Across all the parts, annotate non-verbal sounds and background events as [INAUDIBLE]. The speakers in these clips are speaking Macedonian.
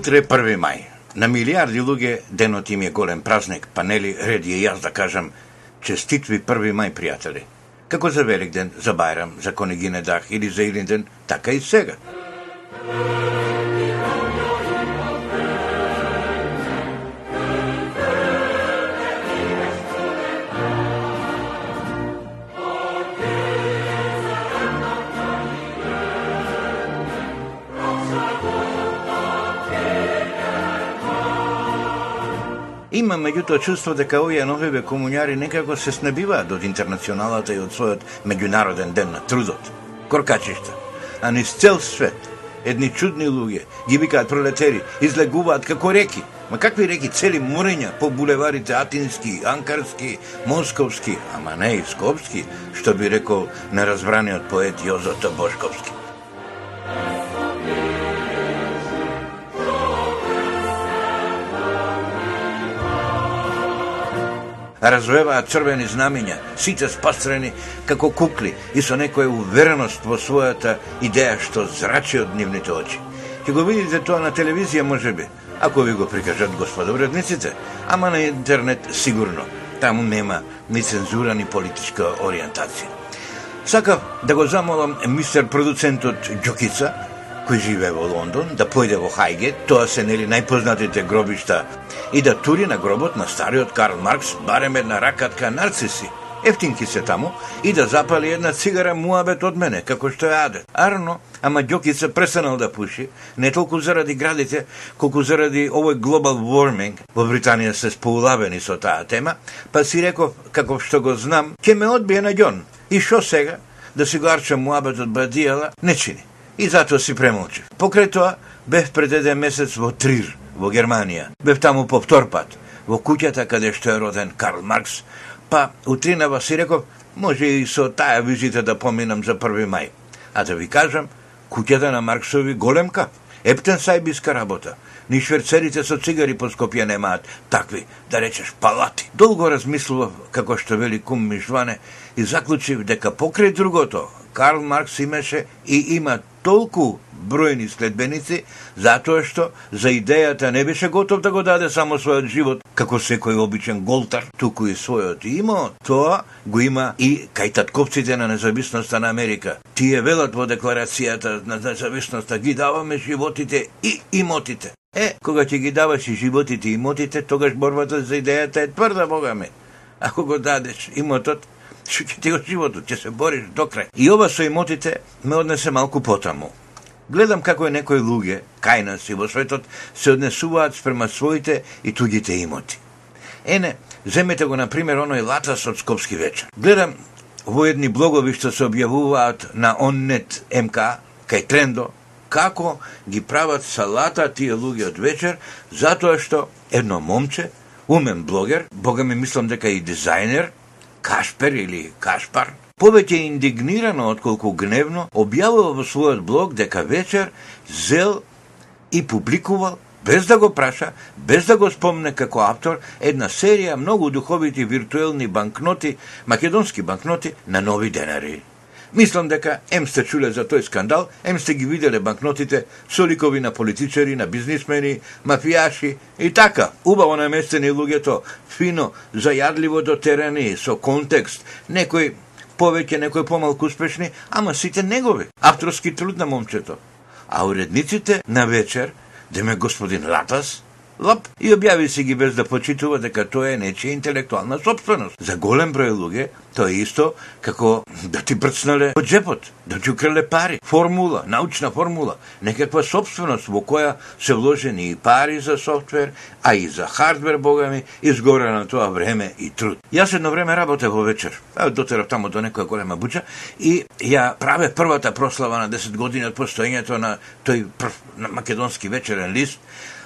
Утре е 1 мај. На милиарди луѓе денот им е голем празник, па нели ред е јас да кажам честитви 1 мај, пријатели. Како за Великден, за Бајрам, за Конегине дах или за Илинден, така и сега. Има меѓутоа чувство дека овие новиве комуњари некако се снебиваат од интернационалата и од својот меѓународен ден на трудот. Коркачишта, а низ цел свет, едни чудни луѓе, ги викаат пролетери, излегуваат како реки. Ма какви реки, цели морења по булеварите Атински, Анкарски, Московски, ама не и Скопски, што би рекол неразбраниот поет Јозото Бошковски. Развеваат црвени знамиња, сите спастрени како кукли и со некоја увереност во својата идеја што зрачи од нивните очи. Ќе го видите тоа на телевизија можеби, ако ви го прикажат господа уредниците, ама на интернет сигурно. Таму нема ни цензура ни политичка ориентација. Сакав да го замолам мистер продуцентот Ѓокица, кој живее во Лондон, да појде во Хајгет, тоа се нели најпознатите гробишта и да тури на гробот на стариот Карл Маркс барем една ракатка нарциси. Ефтинки се таму и да запали една цигара муабет од мене, како што ја аде. Арно, ама Ѓокица престанал да пуши, не толку заради градите, колку заради овој глобал warming. Во Британија се споулавени со таа тема, па си реков, како што го знам, ќе ме одбие на ѓон. И шо сега? Да си го арчам муабет од бадијала? Не чини. И затоа си премолчив. Покрај тоа, бев пред еден месец во Трир, во Германија. Бев таму по втор пат, во куќата каде што е роден Карл Маркс, па утринава си реков, може и со таа визита да поминам за 1 мај. А да ви кажам, куќата на Марксови големка, ептен сајбиска работа. Ни шверцерите со цигари по Скопје немаат такви, да речеш, палати. Долго размислував, како што вели кум Мишване, и заклучив дека покрај другото, Карл Маркс имаше и има толку бројни следбеници, затоа што за идејата не беше готов да го даде само својот живот, како секој обичен голтар, туку и својот Има Тоа го има и кај татковците на независноста на Америка. Тие велат во декларацијата на независноста ги даваме животите и имотите. Е, кога ќе ги даваш и животите и имотите, тогаш борбата за идејата е тврда, бога ме. Ако го дадеш имотот, ќе ти го животот, ќе се бориш до крај. И ова со имотите ме однесе малку потаму. Гледам како е некои луѓе, кај нас и во светот, се однесуваат спрема своите и туѓите имоти. Ене, земете го, на пример, оној латас од Скопски вечер. Гледам во едни блогови што се објавуваат на Оннет МК, кај Трендо, како ги прават салата тие луѓе од вечер, затоа што едно момче, умен блогер, бога ми мислам дека и дизајнер, Кашпер или Кашпар, повеќе индигнирано отколку гневно, објавува во својот блог дека вечер зел и публикувал без да го праша, без да го спомне како автор, една серија многу духовити виртуелни банкноти, македонски банкноти на нови денари. Мислам дека ем сте чуле за тој скандал, ем сте ги виделе банкнотите со ликови на политичари, на бизнисмени, мафијаши и така, убаво наместени луѓето, фино, зајадливо до терени, со контекст, некој повеќе, некој помалку успешни, ама сите негови. Авторски труд на момчето. А уредниците на вечер, деме господин Латас, лап и објави се ги без да почитува дека тоа е нечија интелектуална собственост. За голем број луѓе тоа е исто како да ти брцнале од джепот, да ти украле пари. Формула, научна формула, некаква собственост во која се вложени и пари за софтвер, а и за хардвер, богами, изгора на тоа време и труд. Јас едно време работев во вечер, дотерав таму до некоја голема буча и ја праве првата прослава на 10 години од постоењето на тој прв на македонски вечерен лист.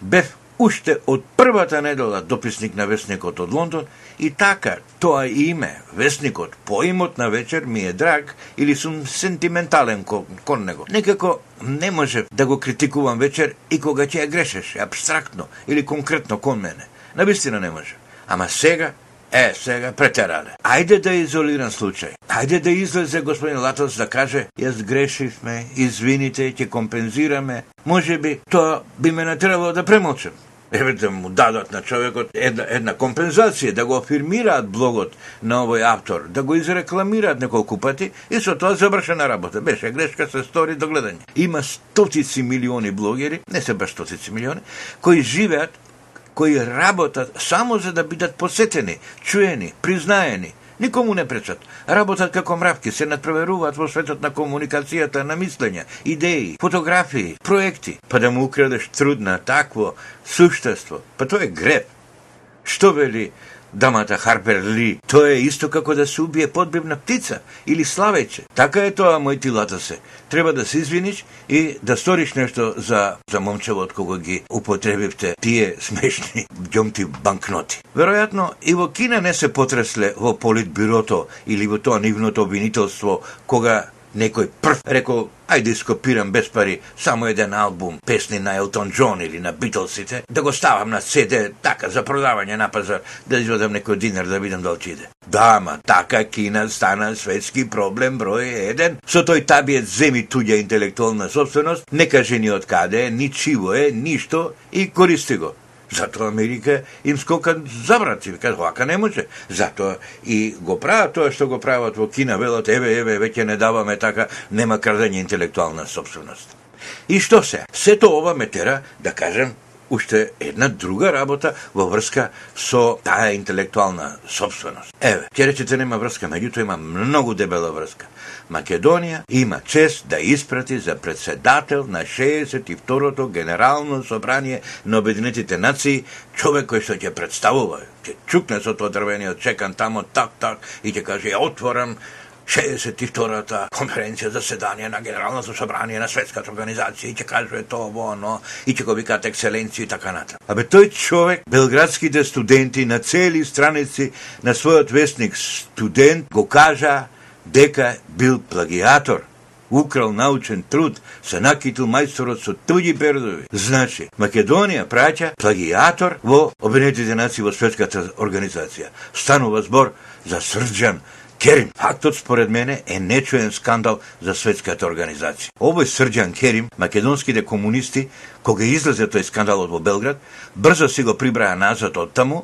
Бев уште од првата недела дописник на Весникот од Лондон и така тоа име, Весникот, поимот на вечер ми е драг или сум сентиментален кон, кон него. Некако не може да го критикувам вечер и кога ќе ја грешеше, абстрактно или конкретно кон мене. Навистина не може. Ама сега Е, сега претерале. Ајде да е изолиран случај. Ајде да излезе господин Латос да каже, јас грешивме, извините, ќе компензираме. Може би тоа би ме натерало да премолчам. Еве да му дадат на човекот една, една компензација, да го афирмираат блогот на овој автор, да го изрекламираат неколку пати и со тоа завршена работа. Беше грешка се стори до гледање. Има стотици милиони блогери, не се баш стотици милиони, кои живеат кои работат само за да бидат посетени, чуени, признаени. Никому не пречат. Работат како мравки, се надпреверуваат во светот на комуникацијата, на мислење, идеи, фотографии, проекти. Па да му украдеш труд на такво суштество, па тоа е греб. Што вели дамата Харпер Ли. Тоа е исто како да се убие подбивна птица или славеќе. Така е тоа, мој тилата се. Треба да се извиниш и да сториш нешто за, за момчево од кого ги употребивте тие [LAUGHS] смешни ѓомти банкноти. Веројатно, и во Кина не се потресле во политбюрото или во тоа нивното обвинителство кога некој прв рекол, ајде скопирам без пари само еден албум, песни на Елтон Джон или на Битлсите, да го ставам на CD, така, за продавање на пазар, да извадам некој динар да видам дали иде. Да, ма така Кина стана светски проблем број еден. Со тој табиет земи туѓа интелектуална собственост, не каже ни од каде ни чиво е, ништо и користи го. Затоа Америка им скока забрати, вика, вака не може. Затоа и го прават тоа што го прават во Кина, велат, еве, еве, веќе не даваме така, нема крадење интелектуална собственост. И што се? Сето ова ме тера да кажем уште една друга работа во врска со таа интелектуална собственост. Еве, ќе речете нема врска, меѓутоа има многу дебела врска. Македонија има чест да испрати за председател на 62-то Генерално собрание на Обединетите нации човек кој што ќе представува, ќе чукне со тоа дрвениот чекан тамо так так и ќе каже ја отворам 62-та конференција за седање на Генералното собрание на Светската организација и ќе кажува тоа во оно и ќе го викаат екселенција и така натаму. Абе тој човек, белградските студенти на цели страници на својот вестник студент го кажа дека бил плагиатор украл научен труд, се накитил мајсторот со туѓи пердови. Значи, Македонија праќа плагиатор во Обединетите нации во светската организација. Станува збор за Срджан Керим. Фактот според мене е нечуен скандал за светската организација. Овој Срджан Керим, македонските комунисти, кога излезе тој скандалот во Белград, брзо си го прибраа назад од таму,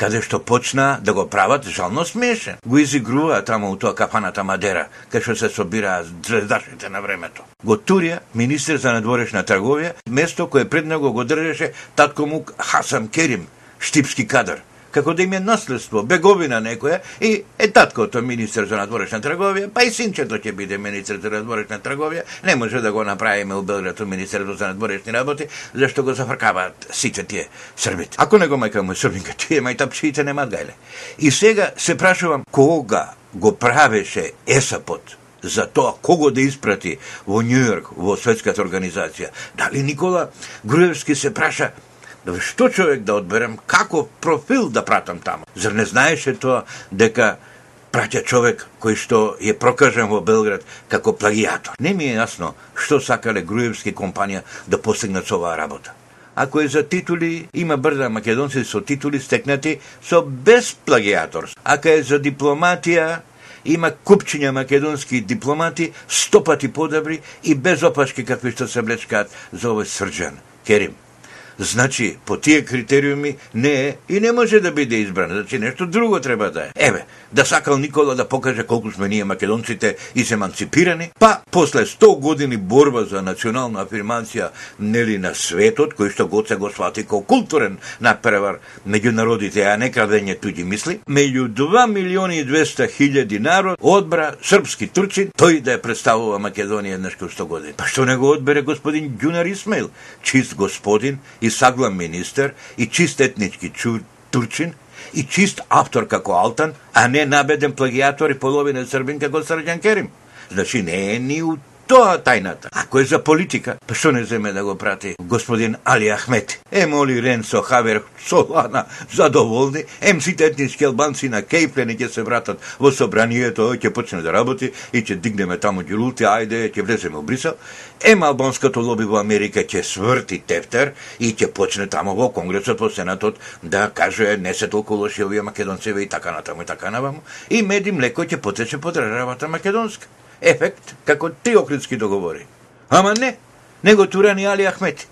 каде што почна да го прават жално смешен. Го изигрува таму у тоа кафаната Мадера, кај што се собираа звездашите на времето. Го турија министер за надворешна трговија, место кое пред него го држеше татко му Хасан Керим, штипски кадар како да им е наследство, беговина некоја, и е таткото министер за надворешна трговија, па и синчето ќе биде министер за надворешна трговија, не може да го направиме у Белград министерство за надворешни работи, зашто го зафркаваат сите тие србите. Ако не го мајка му србинка, тие мајтапчиите немаат гајле. И сега се прашувам кога го правеше ЕСАПот, за тоа кого да испрати во Њујорк, во светската организација. Дали Никола Груевски се праша Да што човек да одберем, како профил да пратам таму? Зар не знаеше тоа дека праќа човек кој што е прокажен во Белград како плагиатор? Не ми е јасно што сакале Груевски компанија да постигнат со оваа работа. Ако е за титули, има брда македонци со титули стекнати со без плагиатор. Ако е за дипломатија, има купчиња македонски дипломати стопати подобри и без опашки какви што се блечкаат за овој срджан. Керим. Значи, по тие критериуми не е и не може да биде избран. Значи, нешто друго треба да е. Еве, да сакал Никола да покаже колку сме ние македонците и се па после 100 години борба за национална афирмација нели на светот, кој што го се го свати како културен напревар меѓу народите, а не крадење туѓи мисли, меѓу 2 милиони и 200 хиљади народ одбра српски турчин, тој да ја представува Македонија еднаш 100 години. Па што не го одбере господин Ѓунар Исмаил, чист господин и Саглан министер и чист етнички чу, турчин и чист автор како Алтан, а не набеден плагиатор и половина србин како Срđан Керим. Значи не е ни у Тоа тајната. Ако е за политика, па што не земе да го прати господин Али Ахмет? Е, моли Ренцо Хавер Солана задоволни, ем сите етнички албанци на Кейплени ќе се вратат во собранието, ќе почне да работи и ќе дигнеме таму ѓулулти, ајде, ќе влеземе во Брисел. Ем албанското лоби во Америка ќе сврти тефтер и ќе почне таму во Конгресот, во Сенатот да каже не се толку лоши овие македонцеве и така натаму и така наваму. И мед и млеко ќе потече под државата македонска ефект како три Охридски договори. Ама не, него турани Али Ахмети.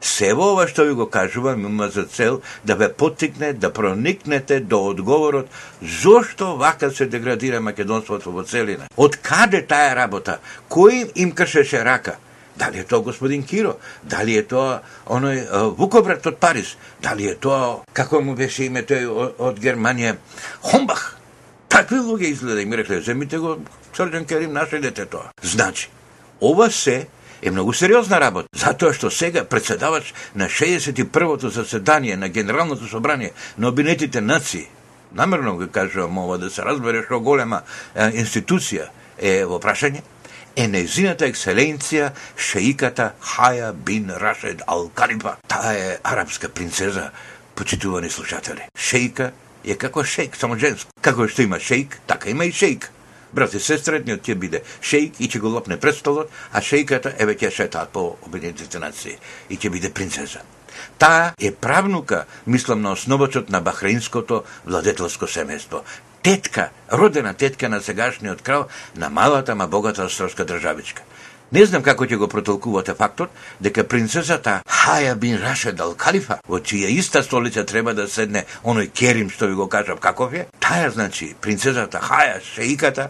Се во ова што ви го кажувам има за цел да ве потикне да проникнете до одговорот зошто вака се деградира македонството во целина. Од каде таа работа? Кој им кршеше рака? Дали е тоа господин Киро? Дали е тоа оној Вукобрат од Париз? Дали е тоа, како му беше името од Германија, Хомбах? Такви луѓе изгледа и ми рекле, земите го Срđan Керим дете тоа. Значи, ова се е многу сериозна работа, затоа што сега председавач на 61-то заседание на Генералното собрание на Обинетите нации, намерно го кажувам ова да се разбере што голема е, институција е во прашање, е незината екселенција шеиката Хаја бин Рашед Ал Калипа. Таа е арапска принцеза, почитувани слушатели. Шеика е како шейк, само женско. Како што има шейк, така има и шейк. Брат и сестра, едниот ќе биде шејк и ќе го лопне престолот, а шејката еве ќе шетаат по Обединетите нации и ќе биде принцеза. Таа е правнука, мислам на основачот на Бахрeinското владетелско семејство. Тетка, родена тетка на сегашниот крал на малата, ма богата островска државичка. Не знам како ќе го протолкувате фактот дека принцесата Хаја бин Рашед ал Калифа, во чија иста столица треба да седне оној Керим што ви го кажав каков е, таа значи принцесата Хаја шеиката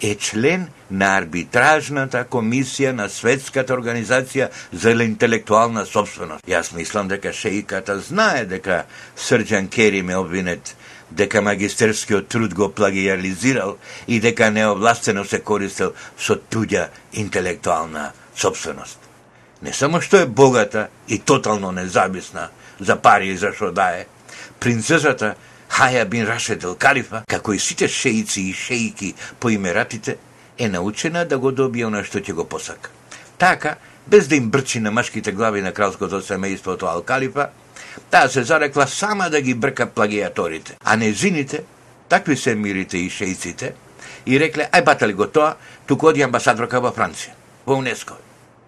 е член на арбитражната комисија на Светската организација за интелектуална собственост. Јас мислам дека шеиката знае дека Срджан Керим е обвинет дека магистерскиот труд го плагијализирал и дека неовластено се користел со туѓа интелектуална собственост. Не само што е богата и тотално независна за пари и за што дае, принцесата Хаја бин Рашедел Калифа, како и сите шеици и шеики по имератите, е научена да го добие она што ќе го посака. Така, без да им брчи на машките глави на кралското семејството Ал Калифа, таа се зарекла сама да ги брка плагиаторите. А незините, такви се мирите и шејците, и рекле, ај батали го тоа, туку оди амбасадорка во Франција, во УНЕСКО.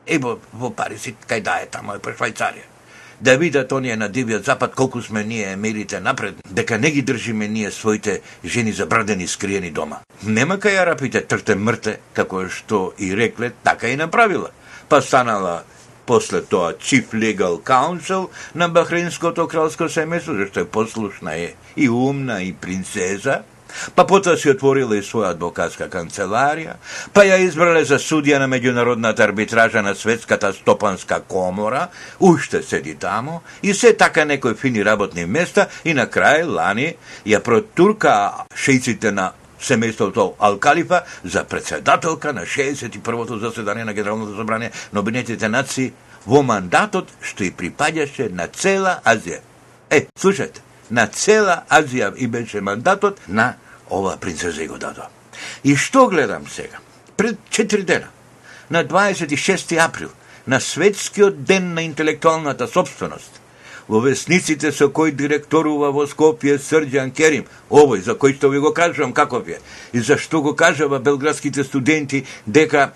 И во, во Париз, кај да е тамо, е по Швајцарија да видат оние на дивиот запад колку сме ние мирите напред, дека не ги држиме ние своите жени забрадени скриени дома. Нема кај арапите трте мрте, како што и рекле, така и направила. Па станала после тоа Chief Legal Counsel на Бахринското кралско семејство, зашто е послушна е и умна и принцеза, Па потоа си отворила и своја адвокатска канцеларија, па ја избрале за судија на меѓународната арбитража на Светската стопанска комора, уште седи тамо, и се така некои фини работни места, и на крај лани ја протурка шејците на семејството Алкалифа за председателка на 61-то заседание на Генералното собрание на Обединетите нации во мандатот што и припаѓаше на цела Азија. Е, слушате, на цела Азија и беше мандатот на ова принцеза и го дадо. И што гледам сега? Пред 4 дена, на 26 април, на светскиот ден на интелектуалната собственост, во весниците со кој директорува во Скопје Срđан Керим, овој за кој што ви го кажувам каков е, и зашто го кажава белградските студенти дека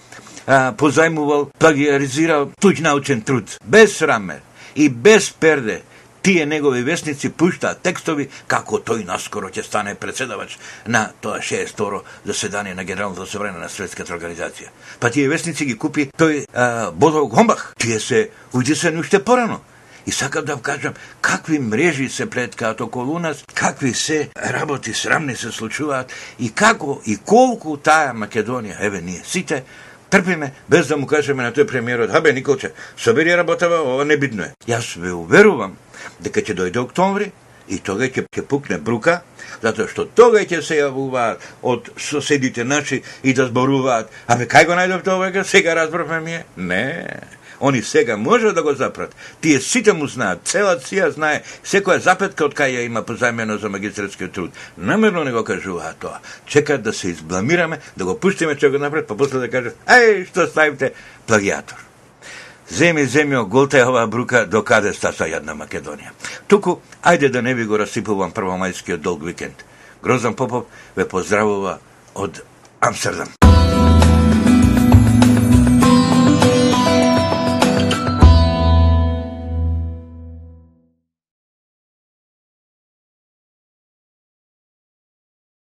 а, позајмувал, плагиаризирал туѓ научен труд, без сраме и без перде, тие негови вестници пуштаат текстови како тој наскоро ќе стане председавач на тоа 62 заседание на Генералното собрание на Светската организација. Па тие вестници ги купи тој а, Бодов Гомбах. Тие се удисани уште порано. И сакам да кажам, какви мрежи се преткаат околу нас, какви се работи срамни се случуваат и како и колку таа Македонија, еве ние сите, трпиме, без да му кажеме на тој премиерот, абе Николче, собери работава, ова не бидно е. Јас ве уверувам дека ќе дојде октомври и тога ќе ќе пукне брука, затоа што тога ќе се јавуваат од соседите наши и да зборуваат, абе кај го најдовте тоа сега разбравме ми е? Не. Они сега може да го запрат. Тие сите му знаат, цела ција знае, секоја запетка од кај ја има позајмено за магистерскиот труд. Намерно не го кажуваат тоа. Чекаат да се избламираме, да го пуштиме че го напред, па после да кажат, еј, што ставите, плагиатор. Земи, земјо, голта е оваа брука, до каде стаса јадна Македонија. Туку, ајде да не ви го расипувам првомајскиот долг викенд. Грозан Попов ве поздравува од Амстердам.